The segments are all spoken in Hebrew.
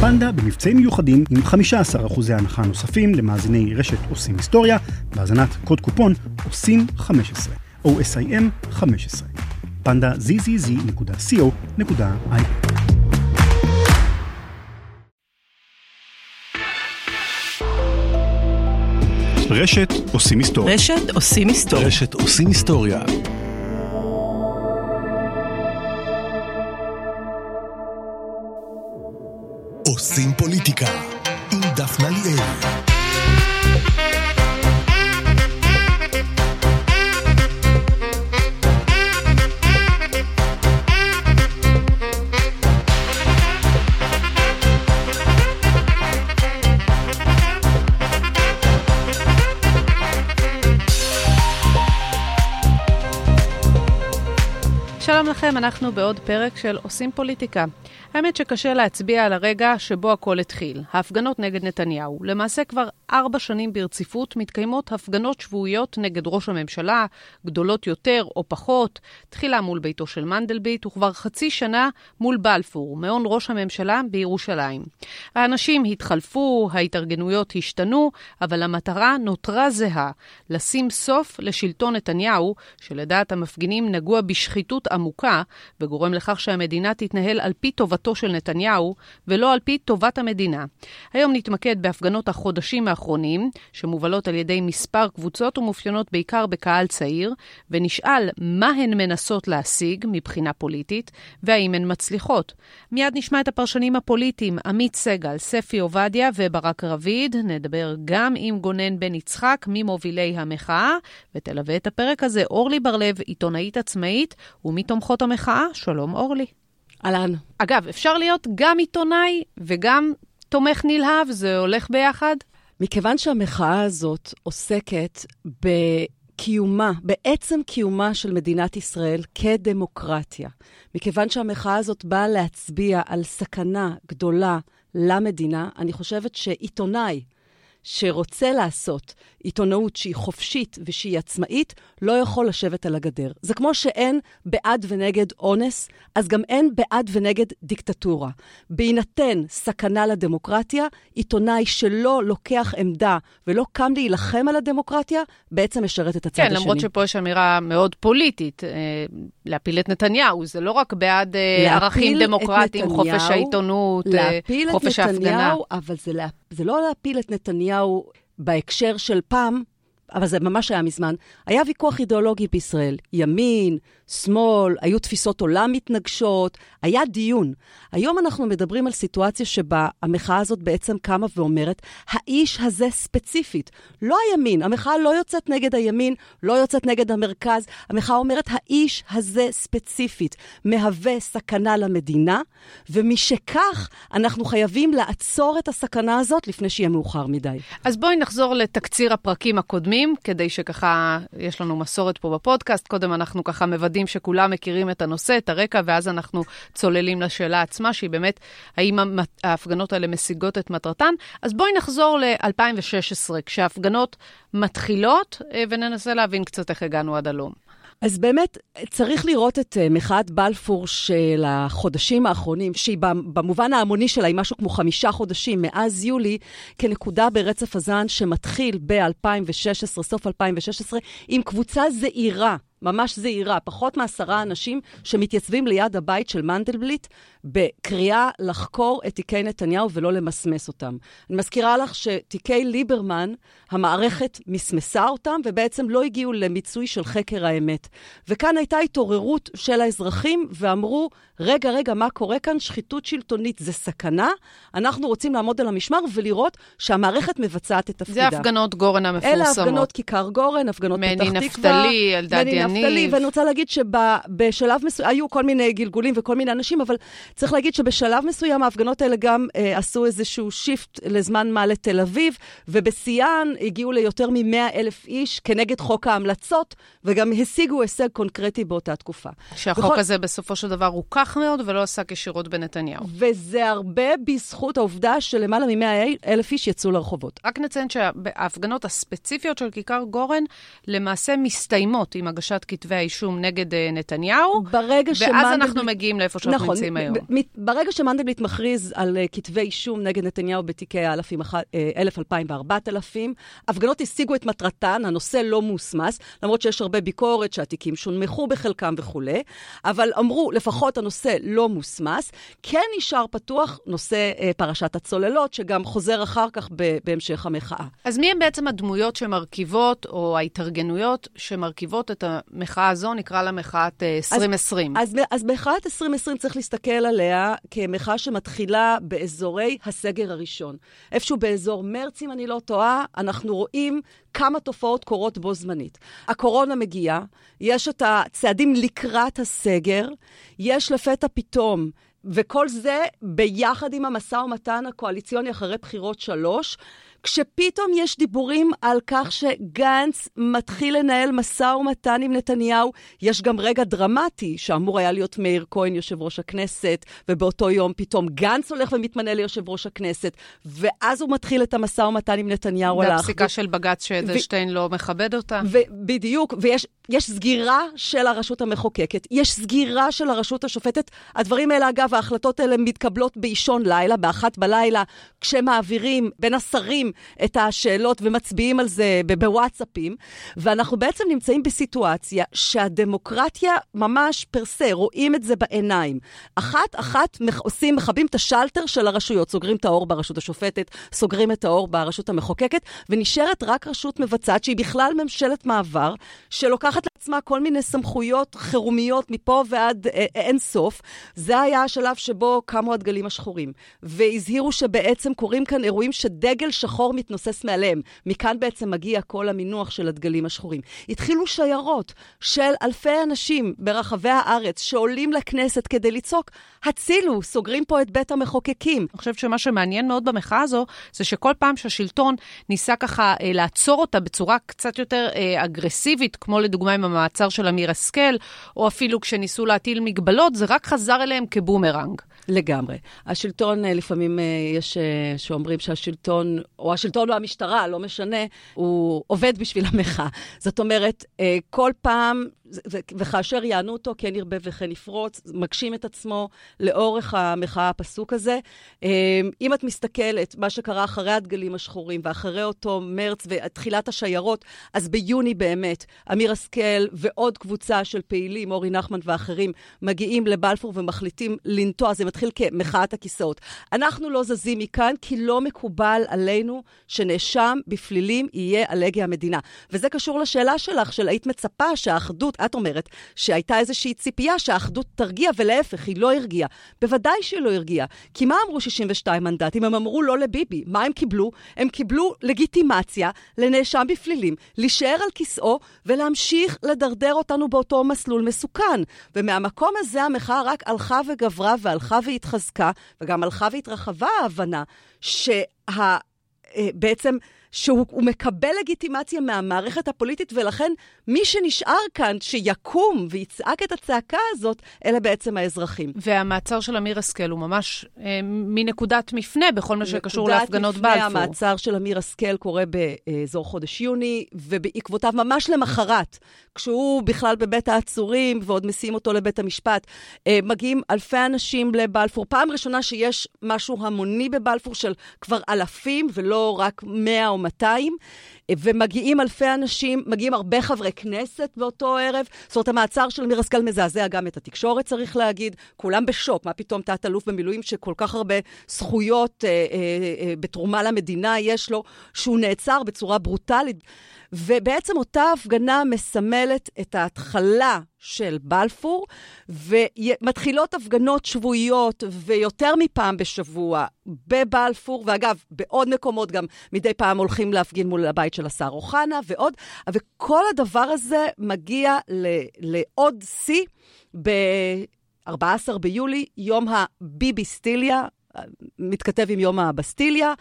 פנדה במבצעים מיוחדים עם 15% הנחה נוספים למאזיני רשת עושים היסטוריה, בהאזנת קוד קופון עושים 15, OSIM 15. פנדה zzz.co.il רשת עושים היסטוריה. רשת עושים היסטוריה. רשת עושים היסטוריה. עושים פוליטיקה עם דפנה ליאל. שלום לכם, אנחנו בעוד פרק של עושים פוליטיקה. האמת שקשה להצביע על הרגע שבו הכל התחיל, ההפגנות נגד נתניהו. למעשה כבר ארבע שנים ברציפות מתקיימות הפגנות שבועיות נגד ראש הממשלה, גדולות יותר או פחות, תחילה מול ביתו של מנדלבליט וכבר חצי שנה מול בלפור, מעון ראש הממשלה בירושלים. האנשים התחלפו, ההתארגנויות השתנו, אבל המטרה נותרה זהה, לשים סוף לשלטון נתניהו, שלדעת המפגינים נגוע בשחיתות עמוקה, וגורם לכך שהמדינה תתנהל על פי טובתו של נתניהו, ולא על פי טובת המדינה. היום נתמקד בהפגנות החודשים האחרונים, שמובלות על ידי מספר קבוצות ומאופיינות בעיקר בקהל צעיר, ונשאל מה הן מנסות להשיג מבחינה פוליטית, והאם הן מצליחות. מיד נשמע את הפרשנים הפוליטיים עמית סגל, ספי עובדיה וברק רביד. נדבר גם עם גונן בן יצחק, ממובילי המחאה, ותלווה את הפרק הזה אורלי בר-לב, עיתונאית עצמאית, ומתומכות המחאה. שלום אורלי. אהלן. אגב, אפשר להיות גם עיתונאי וגם תומך נלהב, זה הולך ביחד? מכיוון שהמחאה הזאת עוסקת בקיומה, בעצם קיומה של מדינת ישראל כדמוקרטיה, מכיוון שהמחאה הזאת באה להצביע על סכנה גדולה למדינה, אני חושבת שעיתונאי שרוצה לעשות עיתונאות שהיא חופשית ושהיא עצמאית, לא יכול לשבת על הגדר. זה כמו שאין בעד ונגד אונס, אז גם אין בעד ונגד דיקטטורה. בהינתן סכנה לדמוקרטיה, עיתונאי שלא לוקח עמדה ולא קם להילחם על הדמוקרטיה, בעצם משרת את הצד כן, השני. כן, למרות שפה יש אמירה מאוד פוליטית, אה, להפיל את נתניהו, זה לא רק בעד אה, ערכים דמוקרטיים, חופש העיתונות, אה, חופש ההפגנה. להפיל את נתניהו, אבל זה, לה, זה לא להפיל את נתניהו בהקשר של פעם, אבל זה ממש היה מזמן, היה ויכוח אידיאולוגי בישראל. ימין, שמאל, היו תפיסות עולם מתנגשות, היה דיון. היום אנחנו מדברים על סיטואציה שבה המחאה הזאת בעצם קמה ואומרת, האיש הזה ספציפית, לא הימין, המחאה לא יוצאת נגד הימין, לא יוצאת נגד המרכז, המחאה אומרת, האיש הזה ספציפית מהווה סכנה למדינה, ומשכך אנחנו חייבים לעצור את הסכנה הזאת לפני שיהיה מאוחר מדי. אז בואי נחזור לתקציר הפרקים הקודמים, כדי שככה, יש לנו מסורת פה בפודקאסט, קודם אנחנו ככה מוודאים. שכולם מכירים את הנושא, את הרקע, ואז אנחנו צוללים לשאלה עצמה, שהיא באמת, האם ההפגנות האלה משיגות את מטרתן. אז בואי נחזור ל-2016, כשההפגנות מתחילות, אה, וננסה להבין קצת איך הגענו עד הלום. אז באמת, צריך לראות את uh, מחאת בלפור של החודשים האחרונים, שהיא במובן ההמוני שלה היא משהו כמו חמישה חודשים מאז יולי, כנקודה ברצף הזן שמתחיל ב-2016, סוף 2016, עם קבוצה זעירה ממש זהירה, פחות מעשרה אנשים שמתייצבים ליד הבית של מנדלבליט בקריאה לחקור את תיקי נתניהו ולא למסמס אותם. אני מזכירה לך שתיקי ליברמן, המערכת מסמסה אותם ובעצם לא הגיעו למיצוי של חקר האמת. וכאן הייתה התעוררות של האזרחים ואמרו, רגע, רגע, מה קורה כאן? שחיתות שלטונית זה סכנה, אנחנו רוצים לעמוד על המשמר ולראות שהמערכת מבצעת את תפקידה. זה הפגנות גורן המפורסמות. אלה הפגנות כיכר גורן, הפגנות פתח תקווה. מני נפתלי, אלדד יניב. נפתלי, ואני רוצה להגיד שבשלב מסוים, היו כל מיני גלגולים וכל מיני אנשים, אבל צריך להגיד שבשלב מסוים ההפגנות האלה גם אה, עשו איזשהו shift לזמן מה לתל אביב, ובשיאן הגיעו ליותר מ-100 אלף איש כנגד חוק ההמלצות, וגם השיגו הישג קונקרטי באותה תקופה. שהחוק בכל... הזה בסופו של דבר רוכך מאוד ולא עסק ישירות בנתניהו. וזה הרבה בזכות העובדה שלמעלה מ-100 אלף איש יצאו לרחובות. רק נציין שההפגנות הספציפיות של כיכר גורן למעשה מסתיימות עם הגשת הגשת כתבי האישום נגד אה, נתניהו, ברגע ואז שמנדלבליט- אנחנו מגיעים לאיפה שאנחנו נכון, נמצאים היום. ברגע שמנדלבליט מכריז על uh, כתבי אישום נגד נתניהו בתיקי האלפים, אח- אה, 1,000, 2,000 ו-4,000, הפגנות השיגו את מטרתן, הנושא לא מוסמס, למרות שיש הרבה ביקורת שהתיקים שונמכו בחלקם וכולי, אבל אמרו, לפחות הנושא לא מוסמס. כן נשאר פתוח נושא uh, פרשת הצוללות, שגם חוזר אחר כך ב- בהמשך המחאה. אז מי הם בעצם הדמויות שמרכיבות, או ההתארגנויות שמרכיבות את המחאה הזו, נקרא לה מחאת אה, 2020? אז, אז מחאת 2020 צריך להסתכל עליה כמחאה שמתחילה באזורי הסגר הראשון. איפשהו באזור מרץ, אם אני לא טועה, אנחנו רואים כמה תופעות קורות בו זמנית. הקורונה מגיעה, יש את הצעדים לקראת הסגר, יש לפתע פתאום וכל זה ביחד עם המשא ומתן הקואליציוני אחרי בחירות שלוש, כשפתאום יש דיבורים על כך שגנץ מתחיל לנהל משא ומתן עם נתניהו, יש גם רגע דרמטי שאמור היה להיות מאיר כהן יושב ראש הכנסת, ובאותו יום פתאום גנץ הולך ומתמנה ליושב ראש הכנסת, ואז הוא מתחיל את המשא ומתן עם נתניהו על והפסיקה האחדות. של בג"ץ שאדלשטיין לא מכבד אותה? בדיוק, ויש יש סגירה של הרשות המחוקקת, יש סגירה של הרשות השופטת. הדברים האלה, אגב, ההחלטות האלה מתקבלות באישון לילה, באחת בלילה, כשמעבירים בין השרים את השאלות ומצביעים על זה בוואטסאפים, ואנחנו בעצם נמצאים בסיטואציה שהדמוקרטיה ממש פרסה, רואים את זה בעיניים. אחת-אחת עושים, מכבים את השלטר של הרשויות, סוגרים את האור ברשות השופטת, סוגרים את האור ברשות המחוקקת, ונשארת רק רשות מבצעת שהיא בכלל ממשלת מעבר, שלוקחת לעצמה כל מיני סמכויות חירומיות מפה ועד אה, אין סוף. זה היה השלב שבו קמו הדגלים השחורים, והזהירו שבעצם קורים כאן אירועים שדגל שחור מתנוסס מעליהם. מכאן בעצם מגיע כל המינוח של הדגלים השחורים. התחילו שיירות של אלפי אנשים ברחבי הארץ שעולים לכנסת כדי לצעוק, הצילו, סוגרים פה את בית המחוקקים. אני חושבת שמה שמעניין מאוד במחאה הזו, זה שכל פעם שהשלטון ניסה ככה אה, לעצור אותה בצורה קצת יותר אה, אגרסיבית, כמו לדוגמה עם המעצר של אמיר השכל, או אפילו כשניסו להטיל מגבלות, זה רק חזר אליהם כבומרנג. לגמרי. השלטון, אה, לפעמים אה, יש אה, שאומרים שהשלטון, או השלטון או המשטרה, לא משנה, הוא עובד בשביל המחאה. זאת אומרת, כל פעם, וכאשר יענו אותו, כן ירבה וכן יפרוץ, מגשים את עצמו לאורך המחאה הפסוק הזה. אם את מסתכלת, מה שקרה אחרי הדגלים השחורים ואחרי אותו מרץ ותחילת השיירות, אז ביוני באמת, אמיר השכל ועוד קבוצה של פעילים, אורי נחמן ואחרים, מגיעים לבלפור ומחליטים לנטוע, זה מתחיל כמחאת הכיסאות. אנחנו לא זזים מכאן כי לא מקובל עלינו שנאשם בפלילים יהיה הגה המדינה. וזה קשור לשאלה שלך, של היית מצפה שהאחדות, את אומרת, שהייתה איזושהי ציפייה שהאחדות תרגיע, ולהפך, היא לא הרגיעה. בוודאי שהיא לא הרגיעה. כי מה אמרו 62 מנדטים? הם אמרו לא לביבי. מה הם קיבלו? הם קיבלו לגיטימציה לנאשם בפלילים, להישאר על כיסאו ולהמשיך לדרדר אותנו באותו מסלול מסוכן. ומהמקום הזה המחאה רק הלכה וגברה והלכה והתחזקה, וגם הלכה והתרחבה ההבנה שה... שהוא הוא מקבל לגיטימציה מהמערכת הפוליטית, ולכן מי שנשאר כאן, שיקום ויצעק את הצעקה הזאת, אלה בעצם האזרחים. והמעצר של אמיר השכל הוא ממש אה, מנקודת מפנה בכל מה שקשור להפגנות נקודת בלפור. מפנה, המעצר של אמיר השכל קורה באזור חודש יוני, ובעקבותיו ממש למחרת, כשהוא בכלל בבית העצורים, ועוד מסיעים אותו לבית המשפט, אה, מגיעים אלפי אנשים לבלפור. פעם ראשונה שיש משהו המוני בבלפור של כבר אלפים, ולא רק 100 או 200, אה, ומגיעים אלפי אנשים, מגיעים הרבה חברי כנסת באותו ערב. זאת אומרת, המעצר של אמיר השכל מזעזע גם את התקשורת, צריך להגיד. כולם בשוק, מה פתאום תת-אלוף במילואים שכל כך הרבה זכויות אה, אה, אה, בתרומה למדינה יש לו, שהוא נעצר בצורה ברוטלית. ובעצם אותה הפגנה מסמלת את ההתחלה של בלפור, ומתחילות הפגנות שבועיות ויותר מפעם בשבוע בבלפור, ואגב, בעוד מקומות גם מדי פעם הולכים להפגין מול הבית של השר אוחנה ועוד, וכל הדבר הזה מגיע ל- לעוד שיא ב-14 ביולי, יום הביביסטיליה, מתכתב עם יום הבסטיליה.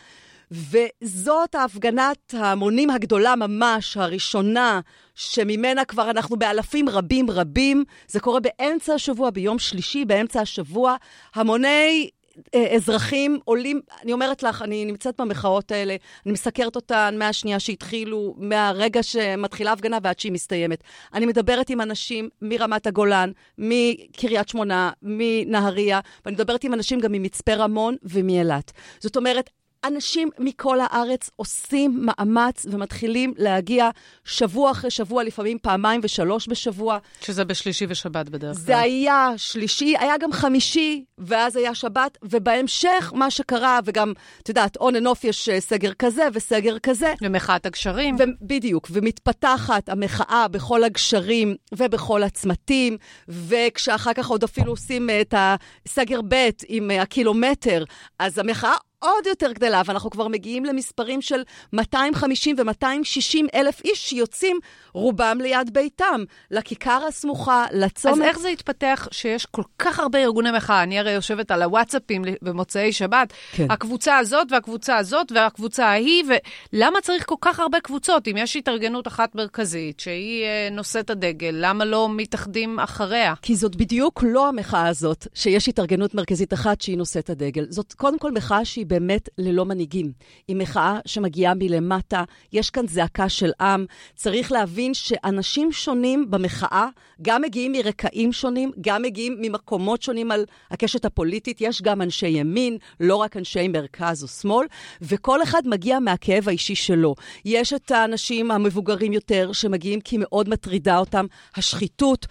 וזאת ההפגנת ההמונים הגדולה ממש, הראשונה, שממנה כבר אנחנו באלפים רבים רבים. זה קורה באמצע השבוע, ביום שלישי, באמצע השבוע. המוני אזרחים עולים, אני אומרת לך, אני נמצאת במחאות האלה, אני מסקרת אותן מהשנייה שהתחילו, מהרגע שמתחילה ההפגנה ועד שהיא מסתיימת. אני מדברת עם אנשים מרמת הגולן, מקריית שמונה, מנהריה, ואני מדברת עם אנשים גם ממצפה רמון ומאילת. זאת אומרת, אנשים מכל הארץ עושים מאמץ ומתחילים להגיע שבוע אחרי שבוע, לפעמים פעמיים ושלוש בשבוע. שזה בשלישי ושבת בדרך כלל. זה היה שלישי, היה גם חמישי, ואז היה שבת, ובהמשך מה שקרה, וגם, את יודעת, on and off יש אה, סגר כזה וסגר כזה. ומחאת הגשרים. בדיוק, ומתפתחת המחאה בכל הגשרים ובכל הצמתים, וכשאחר כך עוד אפילו עושים את הסגר ב' עם הקילומטר, אז המחאה עוד יותר גדלה, ואנחנו כבר מגיעים למספרים של 250 ו-260 אלף איש שיוצאים רובם ליד ביתם, לכיכר הסמוכה, לצומת. אז איך זה התפתח שיש כל כך הרבה ארגוני מחאה? אני הרי יושבת על הוואטסאפים במוצאי שבת, כן. הקבוצה הזאת והקבוצה הזאת והקבוצה ההיא, ולמה צריך כל כך הרבה קבוצות? אם יש התארגנות אחת מרכזית שהיא אה, נושאת הדגל, למה לא מתאחדים אחריה? כי זאת בדיוק לא המחאה הזאת, שיש התארגנות מרכזית אחת שהיא נושאת הדגל. זאת קודם כל מחאה שהיא באמת ללא מנהיגים. היא מחאה שמגיעה מלמטה, יש כאן זעקה של עם. צריך להבין שאנשים שונים במחאה גם מגיעים מרקעים שונים, גם מגיעים ממקומות שונים על הקשת הפוליטית. יש גם אנשי ימין, לא רק אנשי מרכז או שמאל, וכל אחד מגיע מהכאב האישי שלו. יש את האנשים המבוגרים יותר שמגיעים כי מאוד מטרידה אותם השחיתות,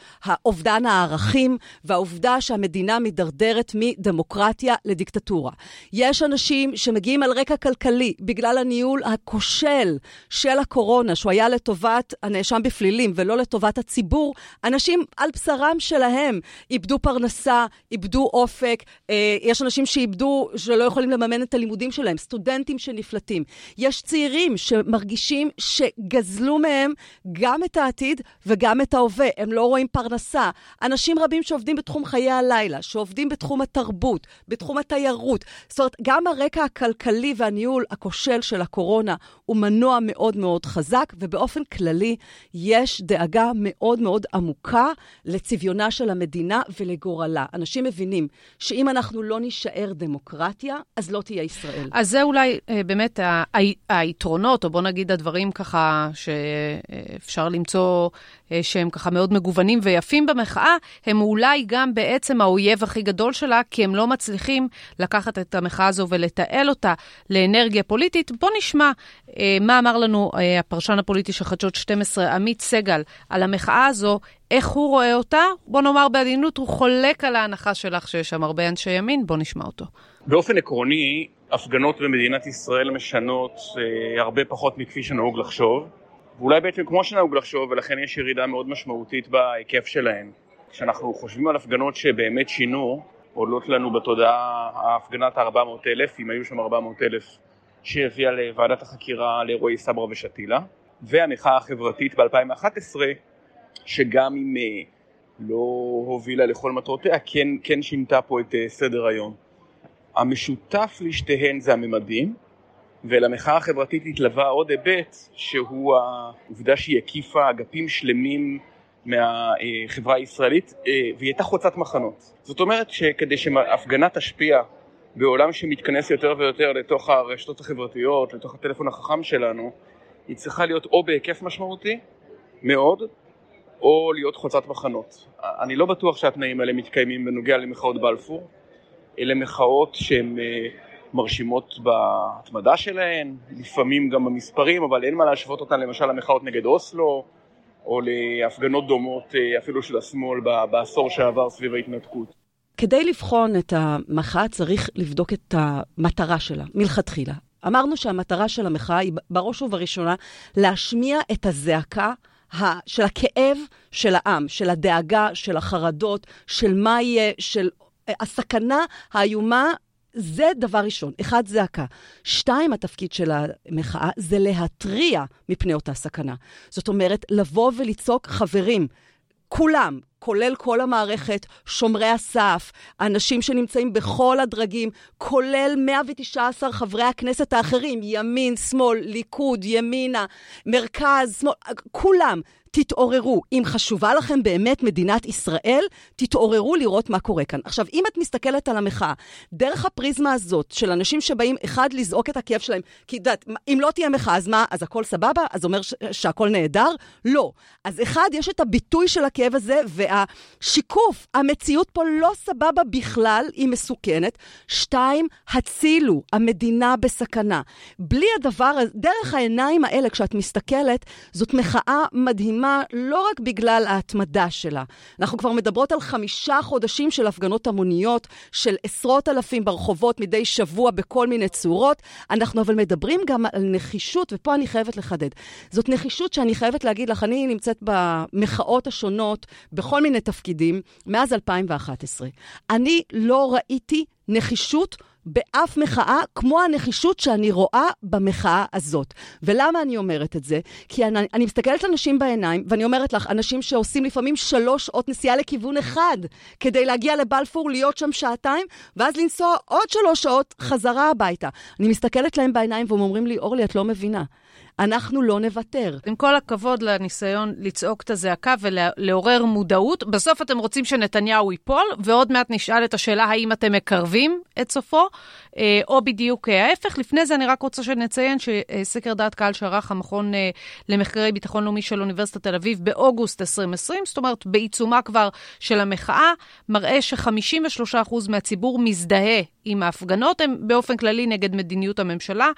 אובדן הערכים והעובדה שהמדינה מידרדרת מדמוקרטיה לדיקטטורה. יש אנשים אנשים שמגיעים על רקע כלכלי בגלל הניהול הכושל של הקורונה, שהוא היה לטובת הנאשם בפלילים ולא לטובת הציבור, אנשים על בשרם שלהם איבדו פרנסה, איבדו אופק, אה, יש אנשים שאיבדו, שלא יכולים לממן את הלימודים שלהם, סטודנטים שנפלטים. יש צעירים שמרגישים שגזלו מהם גם את העתיד וגם את ההווה, הם לא רואים פרנסה. אנשים רבים שעובדים בתחום חיי הלילה, שעובדים בתחום התרבות, בתחום התיירות. זאת אומרת, גם הרקע הכלכלי והניהול הכושל של הקורונה הוא מנוע מאוד מאוד חזק, ובאופן כללי יש דאגה מאוד מאוד עמוקה לצביונה של המדינה ולגורלה. אנשים מבינים שאם אנחנו לא נישאר דמוקרטיה, אז לא תהיה ישראל. אז זה אולי אה, באמת היתרונות, או בוא נגיד הדברים ככה שאפשר למצוא אה, שהם ככה מאוד מגוונים ויפים במחאה, הם אולי גם בעצם האויב הכי גדול שלה, כי הם לא מצליחים לקחת את המחאה הזו ולתעל אותה לאנרגיה פוליטית. בוא נשמע מה אמר לנו אה, הפרשן הפוליטי של חדשות 12, עמית סגל, על המחאה הזו, איך הוא רואה אותה. בוא נאמר בעדינות, הוא חולק על ההנחה שלך שיש שם הרבה אנשי ימין, בוא נשמע אותו. באופן עקרוני, הפגנות במדינת ישראל משנות אה, הרבה פחות מכפי שנהוג לחשוב. ואולי בעצם כמו שנהוג לחשוב, ולכן יש ירידה מאוד משמעותית בהיקף שלהן. כשאנחנו חושבים על הפגנות שבאמת שינו, עולות לנו בתודעה ההפגנת ה-400,000, אם היו שם 400,000, שהביאה לוועדת החקירה לאירועי סברה ושתילה, והמחאה החברתית ב-2011, שגם אם אה, לא הובילה לכל מטרותיה, כן, כן שינתה פה את אה, סדר היום. המשותף לשתיהן זה הממדים, ולמחאה החברתית התלווה עוד היבט שהוא העובדה שהיא הקיפה אגפים שלמים מהחברה הישראלית אה, והיא הייתה חוצת מחנות. זאת אומרת שכדי שהפגנה תשפיע בעולם שמתכנס יותר ויותר לתוך הרשתות החברתיות, לתוך הטלפון החכם שלנו, היא צריכה להיות או בהיקף משמעותי מאוד, או להיות חוצת מחנות. אני לא בטוח שהתנאים האלה מתקיימים בנוגע למחאות בלפור. אלה מחאות שהן אה, מרשימות בהתמדה שלהן, לפעמים גם במספרים, אבל אין מה להשוות אותן למשל למחאות נגד אוסלו, או להפגנות דומות אה, אפילו של השמאל בעשור שעבר סביב ההתנתקות. כדי לבחון את המחאה צריך לבדוק את המטרה שלה, מלכתחילה. אמרנו שהמטרה של המחאה היא בראש ובראשונה להשמיע את הזעקה של הכאב של העם, של הדאגה, של החרדות, של מה יהיה, של אה, הסכנה האיומה זה דבר ראשון. אחד, זעקה. שתיים, התפקיד של המחאה זה להתריע מפני אותה סכנה. זאת אומרת, לבוא ולצעוק, חברים, כולם, כולל כל המערכת, שומרי הסף, אנשים שנמצאים בכל הדרגים, כולל 119 חברי הכנסת האחרים, ימין, שמאל, ליכוד, ימינה, מרכז, שמאל, כולם. תתעוררו. אם חשובה לכם באמת מדינת ישראל, תתעוררו לראות מה קורה כאן. עכשיו, אם את מסתכלת על המחאה, דרך הפריזמה הזאת של אנשים שבאים, אחד, לזעוק את הכאב שלהם, כי יודעת, אם לא תהיה מחאה, אז מה, אז הכל סבבה? אז אומר ש- שהכל נהדר? לא. אז אחד, יש את הביטוי של הכאב הזה, והשיקוף, המציאות פה לא סבבה בכלל, היא מסוכנת. שתיים, הצילו, המדינה בסכנה. בלי הדבר, דרך העיניים האלה, כשאת מסתכלת, זאת מחאה מדהימה, לא רק בגלל ההתמדה שלה. אנחנו כבר מדברות על חמישה חודשים של הפגנות המוניות, של עשרות אלפים ברחובות מדי שבוע בכל מיני צורות. אנחנו אבל מדברים גם על נחישות, ופה אני חייבת לחדד. זאת נחישות שאני חייבת להגיד לך, אני נמצאת במחאות השונות, בכל מיני תפקידים, מאז 2011. אני לא ראיתי נחישות באף מחאה כמו הנחישות שאני רואה במחאה הזאת. ולמה אני אומרת את זה? כי אני, אני מסתכלת לאנשים בעיניים, ואני אומרת לך, אנשים שעושים לפעמים שלוש שעות נסיעה לכיוון אחד, כדי להגיע לבלפור, להיות שם שעתיים, ואז לנסוע עוד שלוש שעות חזרה הביתה. אני מסתכלת להם בעיניים והם אומרים לי, אורלי, את לא מבינה. אנחנו לא נוותר. עם כל הכבוד לניסיון לצעוק את הזעקה ולעורר מודעות, בסוף אתם רוצים שנתניהו ייפול, ועוד מעט נשאל את השאלה האם אתם מקרבים את סופו, או בדיוק ההפך. לפני זה אני רק רוצה שנציין שסקר דעת קהל שערך המכון אה, למחקרי ביטחון לאומי של אוניברסיטת תל אביב באוגוסט 2020, זאת אומרת בעיצומה כבר של המחאה, מראה ש-53% מהציבור מזדהה עם ההפגנות, הם באופן כללי נגד מדיניות הממשלה,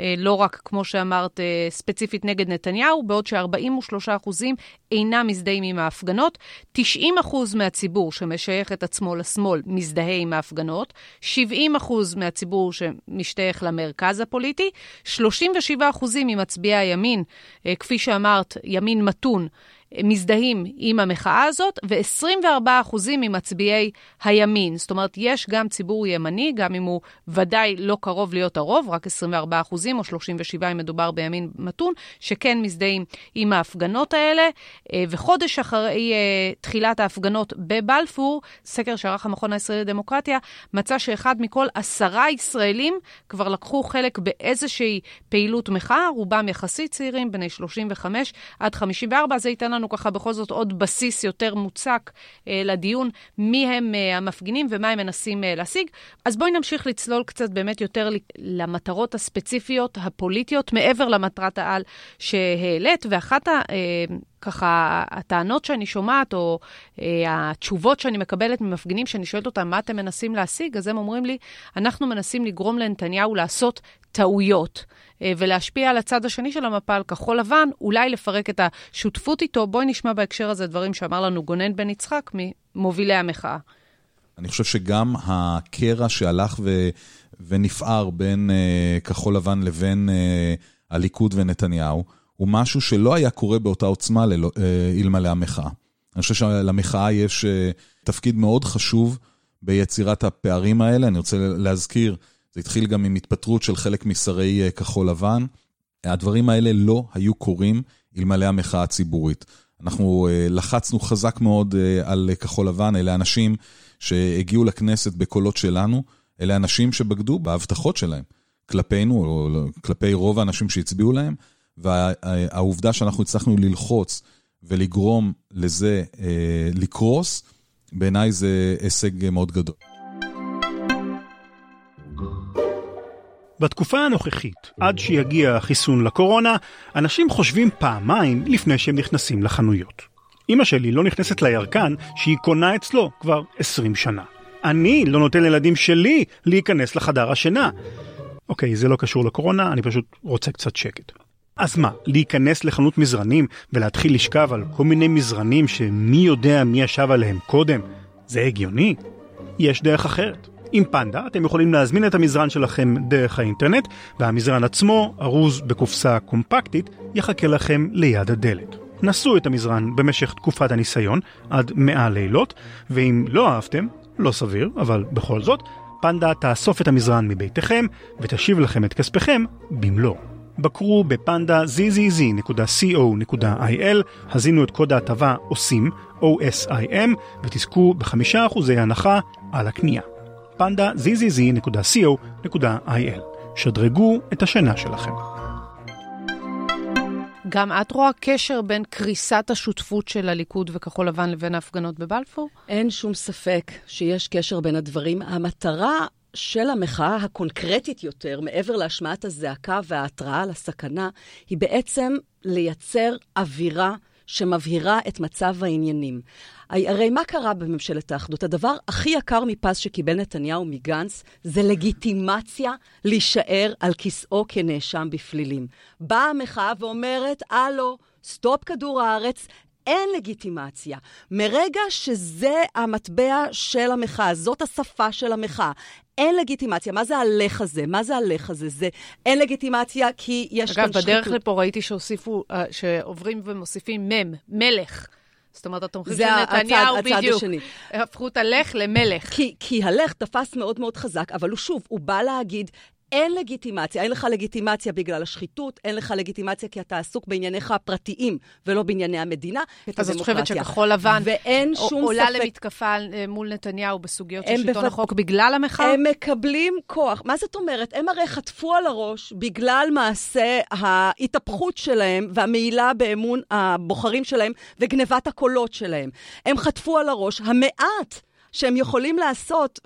אה, לא רק, כמו שאמרת, ספציפית נגד נתניהו, בעוד ש-43% אינם מזדהים עם ההפגנות. 90% מהציבור שמשייך את עצמו לשמאל מזדהה עם ההפגנות, 70% מהציבור שמשתייך למרכז הפוליטי, 37% ממצביעי הימין, כפי שאמרת, ימין מתון, מזדהים עם המחאה הזאת, ו-24% ממצביעי הימין. זאת אומרת, יש גם ציבור ימני, גם אם הוא ודאי לא קרוב להיות הרוב, רק 24% או 37 אם מדובר בימין מתון, שכן מזדהים עם ההפגנות האלה. וחודש אחרי תחילת ההפגנות בבלפור, סקר שערך המכון הישראלי לדמוקרטיה, מצא שאחד מכל עשרה ישראלים כבר לקחו חלק באיזושהי פעילות מחאה, רובם יחסית צעירים, בני 35 עד 54, זה ייתן לנו ככה בכל זאת עוד בסיס יותר מוצק אה, לדיון, מי הם אה, המפגינים ומה הם מנסים אה, להשיג. אז בואי נמשיך לצלול קצת באמת יותר למטרות הספציפיות הפוליטיות, מעבר למטרת העל שהעלית, ואחת ה... אה, ככה, הטענות שאני שומעת, או אה, התשובות שאני מקבלת ממפגינים, שאני שואלת אותם, מה אתם מנסים להשיג? אז הם אומרים לי, אנחנו מנסים לגרום לנתניהו לעשות טעויות, אה, ולהשפיע על הצד השני של המפה, על כחול לבן, אולי לפרק את השותפות איתו. בואי נשמע בהקשר הזה דברים שאמר לנו גונן בן יצחק ממובילי המחאה. אני חושב שגם הקרע שהלך ו... ונפער בין uh, כחול לבן לבין uh, הליכוד ונתניהו, הוא משהו שלא היה קורה באותה עוצמה uh, אלמלא המחאה. אני חושב שלמחאה יש uh, תפקיד מאוד חשוב ביצירת הפערים האלה. אני רוצה להזכיר, זה התחיל גם עם התפטרות של חלק משרי uh, כחול לבן. הדברים האלה לא היו קורים אלמלא המחאה הציבורית. אנחנו לחצנו חזק מאוד על כחול לבן, אלה אנשים שהגיעו לכנסת בקולות שלנו, אלה אנשים שבגדו בהבטחות שלהם, כלפינו, או כלפי רוב האנשים שהצביעו להם, והעובדה שאנחנו הצלחנו ללחוץ ולגרום לזה אה, לקרוס, בעיניי זה הישג מאוד גדול. בתקופה הנוכחית, עד שיגיע החיסון לקורונה, אנשים חושבים פעמיים לפני שהם נכנסים לחנויות. אמא שלי לא נכנסת לירקן שהיא קונה אצלו כבר 20 שנה. אני לא נותן לילדים שלי להיכנס לחדר השינה. אוקיי, זה לא קשור לקורונה, אני פשוט רוצה קצת שקט. אז מה, להיכנס לחנות מזרנים ולהתחיל לשכב על כל מיני מזרנים שמי יודע מי ישב עליהם קודם? זה הגיוני? יש דרך אחרת. עם פנדה אתם יכולים להזמין את המזרן שלכם דרך האינטרנט, והמזרן עצמו, ארוז בקופסה קומפקטית, יחכה לכם ליד הדלת. נסו את המזרן במשך תקופת הניסיון, עד 100 לילות, ואם לא אהבתם, לא סביר, אבל בכל זאת, פנדה תאסוף את המזרן מביתכם ותשיב לכם את כספכם במלואו. בקרו בפנדה zzz.co.il, הזינו את קוד ההטבה עושים, OSIM, ותזכו בחמישה אחוזי הנחה על הקנייה. פנדה zzz.co.il. שדרגו את השינה שלכם. גם את רואה קשר בין קריסת השותפות של הליכוד וכחול לבן לבין ההפגנות בבלפור? אין שום ספק שיש קשר בין הדברים. המטרה של המחאה הקונקרטית יותר, מעבר להשמעת הזעקה וההתראה על הסכנה, היא בעצם לייצר אווירה שמבהירה את מצב העניינים. הרי מה קרה בממשלת האחדות? הדבר הכי יקר מפז שקיבל נתניהו מגנץ זה לגיטימציה להישאר על כיסאו כנאשם בפלילים. באה המחאה ואומרת, הלו, סטופ כדור הארץ, אין לגיטימציה. מרגע שזה המטבע של המחאה, זאת השפה של המחאה, אין לגיטימציה. מה זה הלך הזה? מה זה הלך הזה? זה אין לגיטימציה כי יש אגב, כאן שחיתות. אגב, בדרך לפה ראיתי שהוסיפו, אה, שעוברים ומוסיפים מם, מלך. זאת אומרת, התומכים של נתניהו, הצד, בדיוק, השני. הפכו את הלך למלך. כי, כי הלך תפס מאוד מאוד חזק, אבל הוא שוב, הוא בא להגיד, אין לגיטימציה, אין לך לגיטימציה בגלל השחיתות, אין לך לגיטימציה כי אתה עסוק בענייניך הפרטיים ולא בענייני המדינה, את אז את חושבת שכחול לבן ואין שום עולה ספק... למתקפה אה, מול נתניהו בסוגיות של שלטון בפ... החוק בגלל המחאה? הם מקבלים כוח. מה זאת אומרת? הם הרי חטפו על הראש בגלל מעשה ההתהפכות שלהם והמעילה באמון הבוחרים שלהם וגנבת הקולות שלהם. הם חטפו על הראש המעט. שהם יכולים לעשות,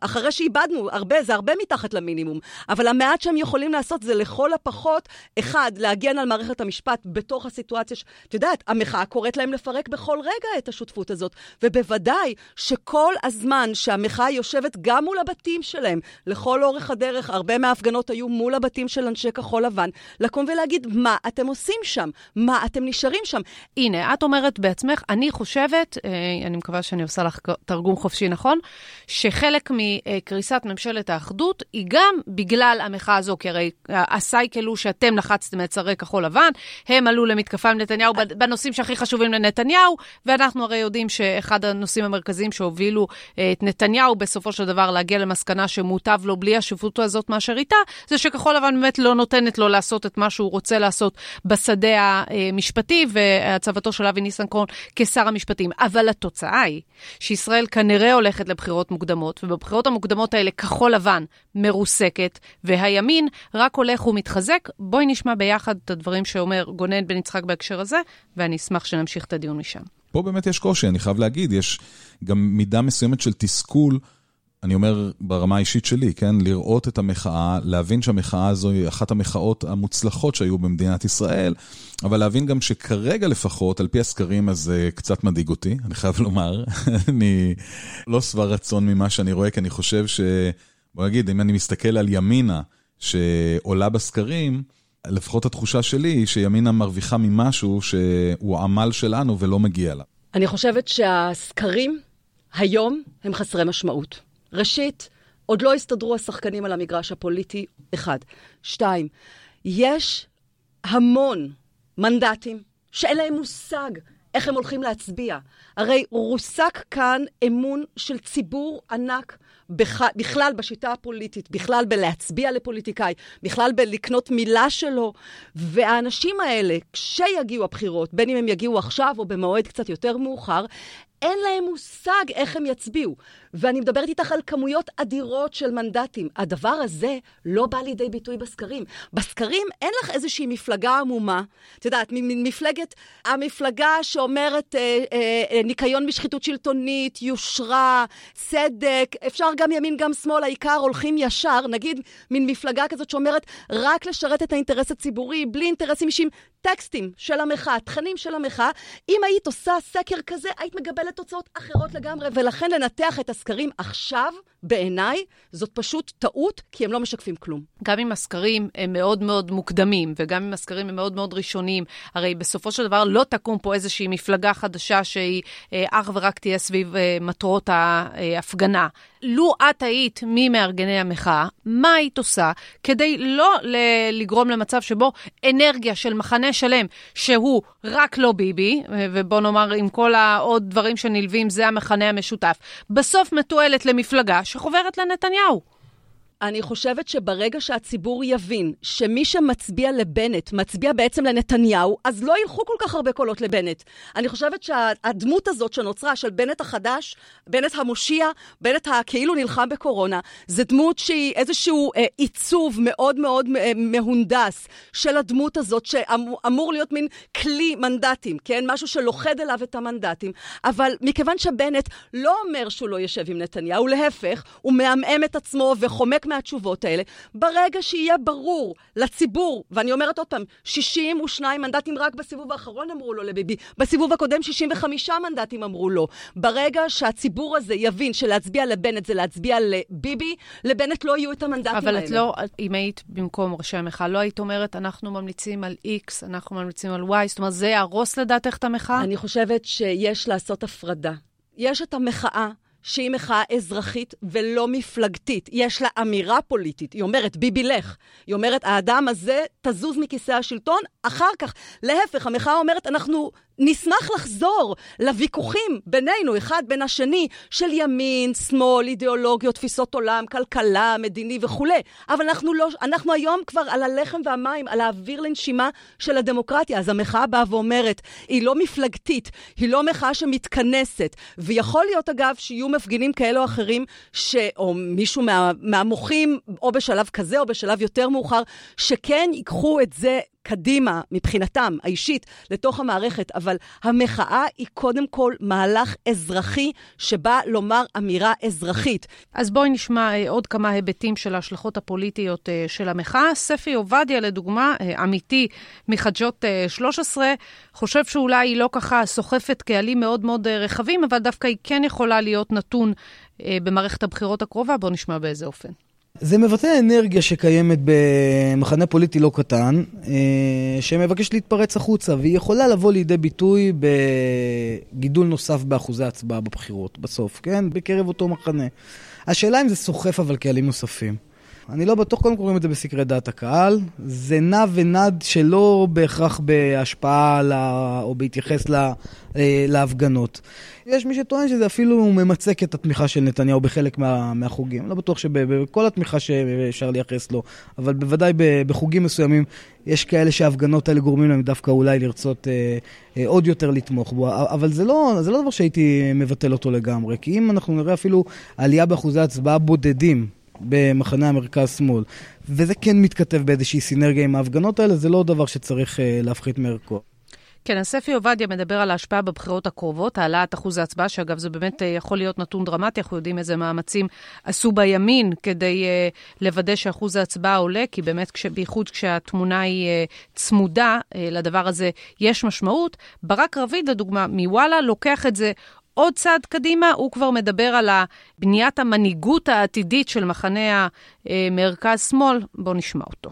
אחרי שאיבדנו הרבה, זה הרבה מתחת למינימום, אבל המעט שהם יכולים לעשות זה לכל הפחות, אחד, להגן על מערכת המשפט בתוך הסיטואציה, ש... את יודעת, המחאה קוראת להם לפרק בכל רגע את השותפות הזאת, ובוודאי שכל הזמן שהמחאה יושבת גם מול הבתים שלהם, לכל אורך הדרך, הרבה מההפגנות היו מול הבתים של אנשי כחול לבן, לקום ולהגיד, מה אתם עושים שם? מה אתם נשארים שם? הנה, את אומרת בעצמך, אני חושבת, אה, אני מקווה שאני עושה לך תרגום חופשי נכון, שחלק מקריסת ממשלת האחדות היא גם בגלל המחאה הזו, כי הרי הסייקל הוא שאתם לחצתם את שרי כחול לבן, הם עלו למתקפה עם נתניהו בנושאים שהכי חשובים לנתניהו, ואנחנו הרי יודעים שאחד הנושאים המרכזיים שהובילו אה, את נתניהו בסופו של דבר להגיע למסקנה שמוטב לו בלי השפוט הזאת מאשר איתה, זה שכחול לבן באמת לא נותנת לו לעשות את מה שהוא רוצה לעשות בשדה המשפטי, והצבתו של אבי ניסנקורן כשר המשפטים. אבל התוצאה היא שישראל כנראה... כנראה הולכת לבחירות מוקדמות, ובבחירות המוקדמות האלה כחול לבן מרוסקת, והימין רק הולך ומתחזק. בואי נשמע ביחד את הדברים שאומר גונן בן יצחק בהקשר הזה, ואני אשמח שנמשיך את הדיון משם. פה באמת יש קושי, אני חייב להגיד, יש גם מידה מסוימת של תסכול. אני אומר ברמה האישית שלי, כן? לראות את המחאה, להבין שהמחאה הזו היא אחת המחאות המוצלחות שהיו במדינת ישראל, אבל להבין גם שכרגע לפחות, על פי הסקרים, אז זה קצת מדאיג אותי, אני חייב לומר. אני לא שבע רצון ממה שאני רואה, כי אני חושב ש... בוא נגיד, אם אני מסתכל על ימינה שעולה בסקרים, לפחות התחושה שלי היא שימינה מרוויחה ממשהו שהוא עמל שלנו ולא מגיע לה. אני חושבת שהסקרים היום הם חסרי משמעות. ראשית, עוד לא הסתדרו השחקנים על המגרש הפוליטי, אחד. שתיים, יש המון מנדטים שאין להם מושג איך הם הולכים להצביע. הרי רוסק כאן אמון של ציבור ענק בכ... בכלל בשיטה הפוליטית, בכלל בלהצביע לפוליטיקאי, בכלל בלקנות מילה שלו. והאנשים האלה, כשיגיעו הבחירות, בין אם הם יגיעו עכשיו או במועד קצת יותר מאוחר, אין להם מושג איך הם יצביעו. ואני מדברת איתך על כמויות אדירות של מנדטים. הדבר הזה לא בא לידי ביטוי בסקרים. בסקרים אין לך איזושהי מפלגה עמומה. את יודעת, מפלגת, המפלגה שאומרת אה, אה, אה, ניקיון משחיתות שלטונית, יושרה, צדק, אפשר גם ימין גם שמאל, העיקר הולכים ישר. נגיד, מין מפלגה כזאת שאומרת רק לשרת את האינטרס הציבורי, בלי אינטרסים אישיים. טקסטים של המחאה, תכנים של המחאה. אם היית עושה סקר כזה, היית מקבלת תוצאות אחרות לגמרי. ולכן לנתח את הסקרים עכשיו, בעיניי, זאת פשוט טעות, כי הם לא משקפים כלום. גם אם הסקרים הם מאוד מאוד מוקדמים, וגם אם הסקרים הם מאוד מאוד ראשוניים, הרי בסופו של דבר לא תקום פה איזושהי מפלגה חדשה שהיא אה, אך ורק תהיה סביב אה, מטרות ההפגנה. לו את היית ממארגני המחאה, מה היית עושה כדי לא לגרום למצב שבו אנרגיה של מחנה שלם, שהוא רק לא ביבי, ובוא נאמר עם כל העוד דברים שנלווים, זה המכנה המשותף, בסוף מתועלת למפלגה שחוברת לנתניהו. אני חושבת שברגע שהציבור יבין שמי שמצביע לבנט מצביע בעצם לנתניהו, אז לא ילכו כל כך הרבה קולות לבנט. אני חושבת שהדמות הזאת שנוצרה של בנט החדש, בנט המושיע, בנט הכאילו נלחם בקורונה, זה דמות שהיא איזשהו אה, עיצוב מאוד מאוד אה, מהונדס של הדמות הזאת, שאמור להיות מין כלי מנדטים, כן? משהו שלוכד אליו את המנדטים. אבל מכיוון שבנט לא אומר שהוא לא יושב עם נתניהו, להפך, הוא מעמעם את עצמו וחומק מהתשובות האלה. ברגע שיהיה ברור לציבור, ואני אומרת עוד פעם, 62 מנדטים רק בסיבוב האחרון אמרו לו לביבי, בסיבוב הקודם 65 מנדטים אמרו לו. ברגע שהציבור הזה יבין שלהצביע לבנט זה להצביע לביבי, לבנט לא יהיו את המנדטים אבל האלה. אבל את לא, אם היית במקום ראשי המחאה, לא היית אומרת, אנחנו ממליצים על X, אנחנו ממליצים על Y, זאת אומרת, זה יהרוס לדעתך את המחאה? אני חושבת שיש לעשות הפרדה. יש את המחאה שהיא מחאה אזרחית ולא מפלגתית. יש לה אמירה פוליטית. היא אומרת, ביבי לך. היא אומרת, האדם הזה תזוז מכיסא השלטון, אחר כך. להפך, המחאה אומרת, אנחנו נשמח לחזור לוויכוחים בינינו, אחד בין השני, של ימין, שמאל, אידיאולוגיות, תפיסות עולם, כלכלה, מדיני וכולי. אבל אנחנו, לא, אנחנו היום כבר על הלחם והמים, על האוויר לנשימה של הדמוקרטיה. אז המחאה באה ואומרת, היא לא מפלגתית, היא לא מחאה שמתכנסת. ויכול להיות, אגב, שיהיו מפגינים כאלה או אחרים, ש... או מישהו מה, מהמוחים, או בשלב כזה או בשלב יותר מאוחר, שכן ייקחו את זה קדימה, מבחינתם, האישית, לתוך המערכת, אבל המחאה היא קודם כל מהלך אזרחי שבא לומר אמירה אזרחית. אז בואי נשמע אה, עוד כמה היבטים של ההשלכות הפוליטיות אה, של המחאה. ספי עובדיה, לדוגמה, אה, עמיתי מחדשות 13, חושב שאולי היא לא ככה סוחפת קהלים מאוד מאוד רחבים, אבל דווקא היא כן יכולה להיות נתון במערכת הבחירות הקרובה. בואו נשמע באיזה אופן. זה מבטא אנרגיה שקיימת במחנה פוליטי לא קטן, אה, שמבקש להתפרץ החוצה, והיא יכולה לבוא לידי ביטוי בגידול נוסף באחוזי הצבעה בבחירות, בסוף, כן? בקרב אותו מחנה. השאלה אם זה סוחף אבל קהלים נוספים. אני לא בטוח, קודם קוראים את זה בסקרי דעת הקהל. זה נע ונד שלא בהכרח בהשפעה לה, או בהתייחס לה, אה, להפגנות. יש מי שטוען שזה אפילו ממצק את התמיכה של נתניהו בחלק מה, מהחוגים. לא בטוח שבכל התמיכה שאפשר לייחס לו, אבל בוודאי בחוגים מסוימים יש כאלה שההפגנות האלה גורמים להם דווקא אולי לרצות אה, אה, עוד יותר לתמוך בו. אבל זה לא, זה לא דבר שהייתי מבטל אותו לגמרי, כי אם אנחנו נראה אפילו עלייה באחוזי הצבעה בודדים, במחנה המרכז-שמאל, וזה כן מתכתב באיזושהי סינרגיה עם ההפגנות האלה, זה לא דבר שצריך uh, להפחית מערכו. כן, אז ספי עובדיה מדבר על ההשפעה בבחירות הקרובות, העלאת אחוז ההצבעה, שאגב, זה באמת uh, יכול להיות נתון דרמטי, אנחנו יודעים איזה מאמצים עשו בימין כדי uh, לוודא שאחוז ההצבעה עולה, כי באמת, כש, בייחוד כשהתמונה היא uh, צמודה, uh, לדבר הזה יש משמעות. ברק רביד, לדוגמה, מוואלה, לוקח את זה עוד צעד קדימה, הוא כבר מדבר על בניית המנהיגות העתידית של מחנה המרכז-שמאל. בואו נשמע אותו.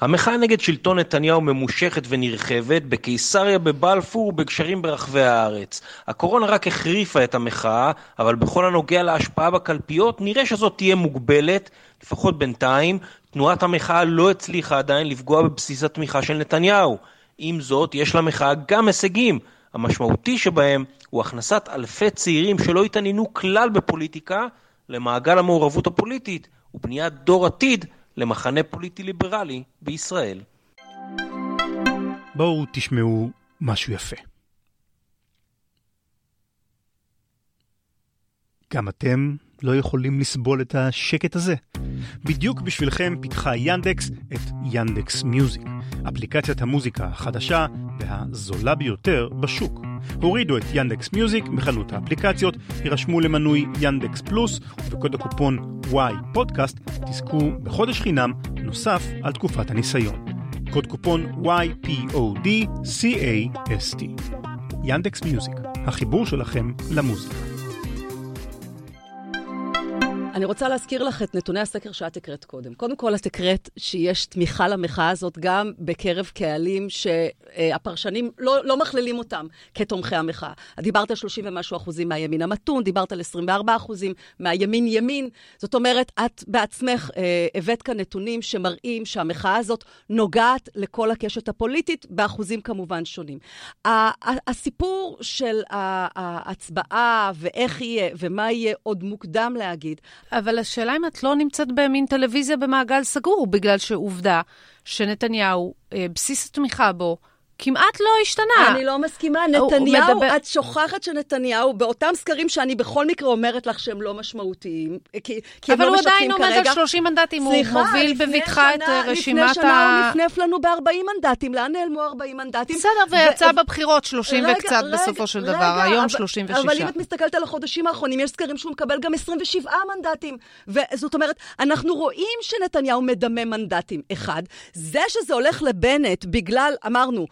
המחאה נגד שלטון נתניהו ממושכת ונרחבת בקיסריה, בבלפור ובקשרים ברחבי הארץ. הקורונה רק החריפה את המחאה, אבל בכל הנוגע להשפעה בקלפיות, נראה שזאת תהיה מוגבלת, לפחות בינתיים. תנועת המחאה לא הצליחה עדיין לפגוע בבסיס התמיכה של נתניהו. עם זאת, יש למחאה גם הישגים. המשמעותי שבהם הוא הכנסת אלפי צעירים שלא התעניינו כלל בפוליטיקה למעגל המעורבות הפוליטית ובניית דור עתיד למחנה פוליטי ליברלי בישראל. בואו תשמעו משהו יפה. גם אתם לא יכולים לסבול את השקט הזה. בדיוק בשבילכם פיתחה ינדקס את ינדקס מיוזיק, אפליקציית המוזיקה החדשה והזולה ביותר בשוק. הורידו את ינדקס מיוזיק מחנות האפליקציות, יירשמו למנוי ינדקס פלוס, ובקוד הקופון Y פודקאסט תזכו בחודש חינם נוסף על תקופת הניסיון. קוד קופון YPODCAST. ינדקס מיוזיק, החיבור שלכם למוזיקה. אני רוצה להזכיר לך את נתוני הסקר שאת הקראת קודם. קודם כל, את הקראת שיש תמיכה למחאה הזאת גם בקרב קהלים שהפרשנים לא, לא מכלילים אותם כתומכי המחאה. דיברת על 30 ומשהו אחוזים מהימין המתון, דיברת על 24 אחוזים מהימין-ימין. זאת אומרת, את בעצמך אה, הבאת כאן נתונים שמראים שהמחאה הזאת נוגעת לכל הקשת הפוליטית, באחוזים כמובן שונים. הסיפור של ההצבעה ואיך יהיה ומה יהיה עוד מוקדם להגיד. אבל השאלה אם את לא נמצאת במין טלוויזיה במעגל סגור, בגלל שעובדה שנתניהו, אה, בסיס התמיכה בו, כמעט לא השתנה. אני לא מסכימה, נתניהו, מדבר... את שוכחת שנתניהו, באותם סקרים שאני בכל מקרה אומרת לך שהם לא משמעותיים, כי, כי הם לא משקפים כרגע. אבל הוא עדיין עומד על 30 מנדטים, סליחה, הוא מוביל בבטחה את רשימת ה... לפני שנה הוא נפנף לנו ב-40 מנדטים, לאן נעלמו 40 מנדטים? בסדר, ויצא ו... בבחירות 30 רגע, וקצת רגע, בסופו של רגע, דבר, היום 36. אבל אם את מסתכלת על החודשים האחרונים, יש סקרים שהוא מקבל גם 27 מנדטים. וזאת אומרת, אנחנו רואים שנתניהו מדמה מנדטים. אחד, זה שזה הולך לבנט בגלל, אמרנו,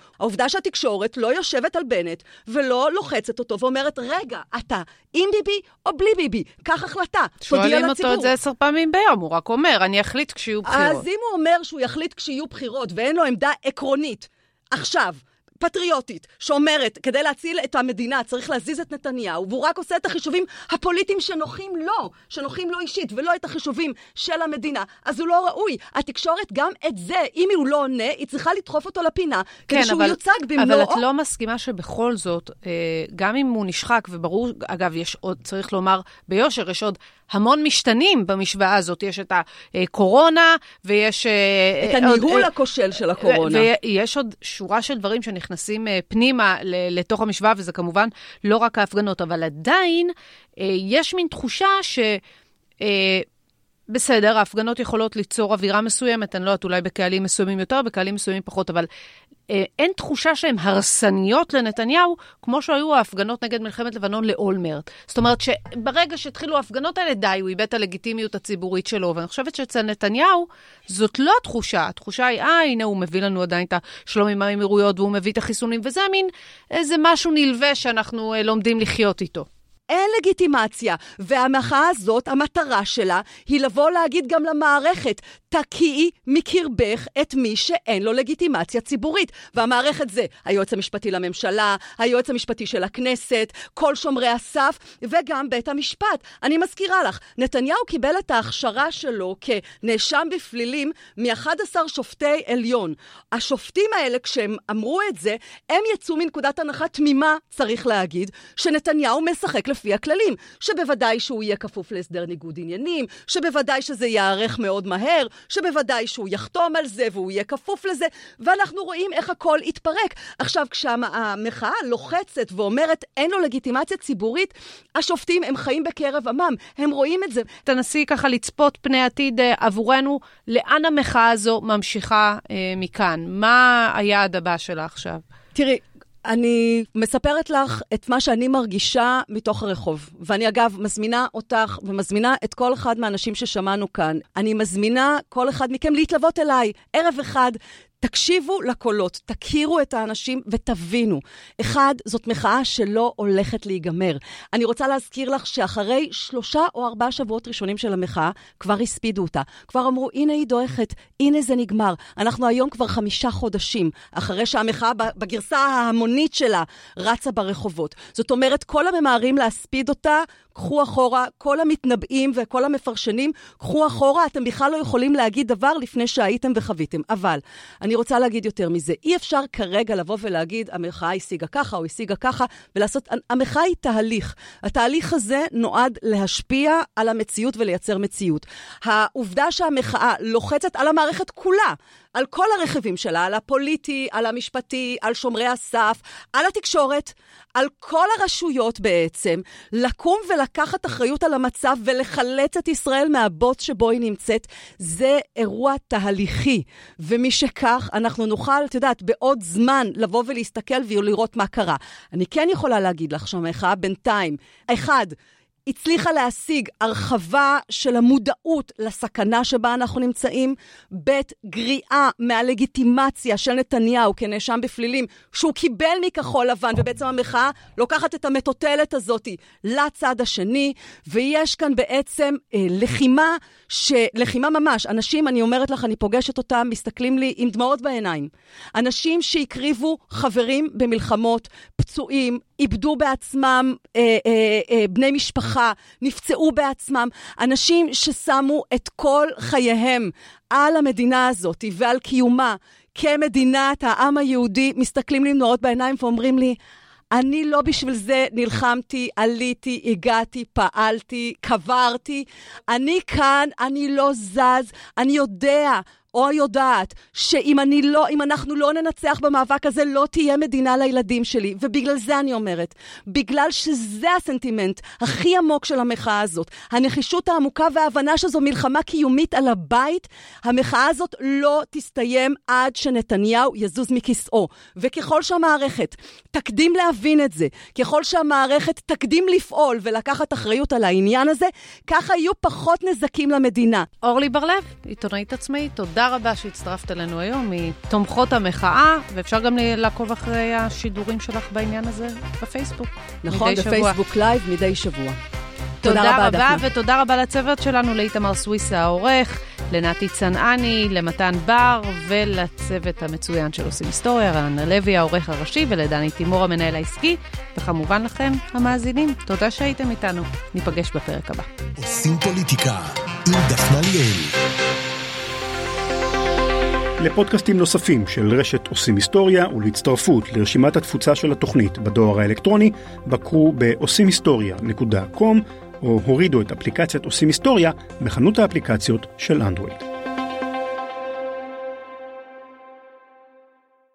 שהתקשורת לא יושבת על בנט ולא לוחצת אותו ואומרת, רגע, אתה עם ביבי או בלי ביבי? קח החלטה, תודיע לציבור. שואלים אותו את זה עשר פעמים ביום, הוא רק אומר, אני אחליט כשיהיו בחירות. אז אם הוא אומר שהוא יחליט כשיהיו בחירות ואין לו עמדה עקרונית, עכשיו, פטריוטית, שאומרת, כדי להציל את המדינה צריך להזיז את נתניהו, והוא רק עושה את החישובים הפוליטיים שנוחים לו, שנוחים לו אישית, ולא את החישובים של המדינה, אז הוא לא ראוי. התקשורת, גם את זה, אם הוא לא עונה, היא צריכה לדחוף אותו לפינה, כן, כדי שהוא אבל, יוצג במלואו. אבל את לא מסכימה שבכל זאת, אה, גם אם הוא נשחק, וברור, אגב, יש עוד, צריך לומר ביושר, יש עוד המון משתנים במשוואה הזאת. יש את הקורונה, ויש... אה, את הניהול עוד, אה, הכושל של הקורונה. ויש עוד שורה של דברים שנכנסים אה, פנימה לתוך המשוואה, וזה כמובן לא רק ההפגנות, אבל עדיין יש מין תחושה ש... בסדר, ההפגנות יכולות ליצור אווירה מסוימת, אני לא יודעת, אולי בקהלים מסוימים יותר, בקהלים מסוימים פחות, אבל אה, אין תחושה שהן הרסניות לנתניהו, כמו שהיו ההפגנות נגד מלחמת לבנון לאולמרט. זאת אומרת שברגע שהתחילו ההפגנות האלה, די, הוא איבד את הלגיטימיות הציבורית שלו. ואני חושבת שאצל נתניהו זאת לא התחושה. התחושה היא, אה, הנה, הוא מביא לנו עדיין את השלום עם האמירויות, והוא מביא את החיסונים, וזה מין איזה משהו נלווה שאנחנו אה, לומדים לחיות איתו. אין לגיטימציה. והמחאה הזאת, המטרה שלה היא לבוא להגיד גם למערכת, תקיעי מקרבך את מי שאין לו לגיטימציה ציבורית. והמערכת זה היועץ המשפטי לממשלה, היועץ המשפטי של הכנסת, כל שומרי הסף וגם בית המשפט. אני מזכירה לך, נתניהו קיבל את ההכשרה שלו כנאשם בפלילים מ-11 שופטי עליון. השופטים האלה, כשהם אמרו את זה, הם יצאו מנקודת הנחה תמימה, צריך להגיד, שנתניהו משחק לפי הכללים. שבוודאי שהוא יהיה כפוף להסדר ניגוד עניינים, שבוודאי שזה ייערך מאוד מהר, שבוודאי שהוא יחתום על זה והוא יהיה כפוף לזה, ואנחנו רואים איך הכל התפרק. עכשיו, כשהמחאה לוחצת ואומרת אין לו לגיטימציה ציבורית, השופטים הם חיים בקרב עמם, הם רואים את זה. תנסי ככה לצפות פני עתיד אה, עבורנו, לאן המחאה הזו ממשיכה אה, מכאן? מה היעד הבא שלה עכשיו? תראי, אני מספרת לך את מה שאני מרגישה מתוך הרחוב. ואני אגב מזמינה אותך ומזמינה את כל אחד מהאנשים ששמענו כאן. אני מזמינה כל אחד מכם להתלוות אליי ערב אחד, תקשיבו לקולות, תכירו את האנשים ותבינו. אחד, זאת מחאה שלא הולכת להיגמר. אני רוצה להזכיר לך שאחרי שלושה או ארבעה שבועות ראשונים של המחאה, כבר הספידו אותה. כבר אמרו, הנה היא דועכת, הנה זה נגמר. אנחנו היום כבר חמישה חודשים, אחרי שהמחאה בגרסה ההמונית שלה רצה ברחובות. זאת אומרת, כל הממהרים להספיד אותה, קחו אחורה, כל המתנבאים וכל המפרשנים, קחו אחורה, אתם בכלל לא יכולים להגיד דבר לפני שהייתם וחוויתם. אבל, אני רוצה להגיד יותר מזה, אי אפשר כרגע לבוא ולהגיד, המחאה השיגה ככה או השיגה ככה, ולעשות, המחאה היא תהליך. התהליך הזה נועד להשפיע על המציאות ולייצר מציאות. העובדה שהמחאה לוחצת על המערכת כולה, על כל הרכיבים שלה, על הפוליטי, על המשפטי, על שומרי הסף, על התקשורת, על כל הרשויות בעצם, לקום ולקחת אחריות על המצב ולחלץ את ישראל מהבוץ שבו היא נמצאת, זה אירוע תהליכי. ומשכך, אנחנו נוכל, את יודעת, בעוד זמן לבוא ולהסתכל ולראות מה קרה. אני כן יכולה להגיד לך שהמחאה בינתיים, אחד, הצליחה להשיג הרחבה של המודעות לסכנה שבה אנחנו נמצאים, ב', גריעה מהלגיטימציה של נתניהו כנאשם בפלילים, שהוא קיבל מכחול לבן, ובעצם המחאה לוקחת את המטוטלת הזאת לצד השני, ויש כאן בעצם אה, לחימה, ש... לחימה ממש. אנשים, אני אומרת לך, אני פוגשת אותם, מסתכלים לי עם דמעות בעיניים. אנשים שהקריבו חברים במלחמות, פצועים, איבדו בעצמם אה, אה, אה, בני משפחה, נפצעו בעצמם, אנשים ששמו את כל חייהם על המדינה הזאת ועל קיומה כמדינת העם היהודי, מסתכלים לי נורות בעיניים ואומרים לי, אני לא בשביל זה נלחמתי, עליתי, הגעתי, פעלתי, קברתי. אני כאן, אני לא זז, אני יודע או יודעת שאם אני לא, אם אנחנו לא ננצח במאבק הזה, לא תהיה מדינה לילדים שלי. ובגלל זה אני אומרת, בגלל שזה הסנטימנט הכי עמוק של המחאה הזאת, הנחישות העמוקה וההבנה שזו מלחמה קיומית על הבית, המחאה הזאת לא תסתיים עד שנתניהו יזוז מכיסאו. וככל שהמערכת תקדים להבין את זה, ככל שהמערכת תקדים לפעול ולקחת אחריות על העניין הזה, ככה יהיו פחות נזקים למדינה. אורלי בר-לב, עיתונאית עצמאית, תודה רבה שהצטרפת אלינו היום מתומכות המחאה, ואפשר גם לעקוב אחרי השידורים שלך בעניין הזה בפייסבוק. נכון, בפייסבוק live מדי שבוע. תודה, תודה רבה, רבה ותודה רבה לצוות שלנו, לאיתמר סוויסה העורך, לנתי צנעני, למתן בר ולצוות המצוין של עושים היסטוריה, רעננה לוי העורך הראשי ולדני תימור המנהל העסקי, וכמובן לכם, המאזינים, תודה שהייתם איתנו. ניפגש בפרק הבא. עושים פוליטיקה עם דפנה ליאל. לפודקאסטים נוספים של רשת עושים היסטוריה ולהצטרפות לרשימת התפוצה של התוכנית בדואר האלקטרוני, בקרו ב-עושימהיסטוריה.com או הורידו את אפליקציית עושים היסטוריה בחנות האפליקציות של אנדרואיד.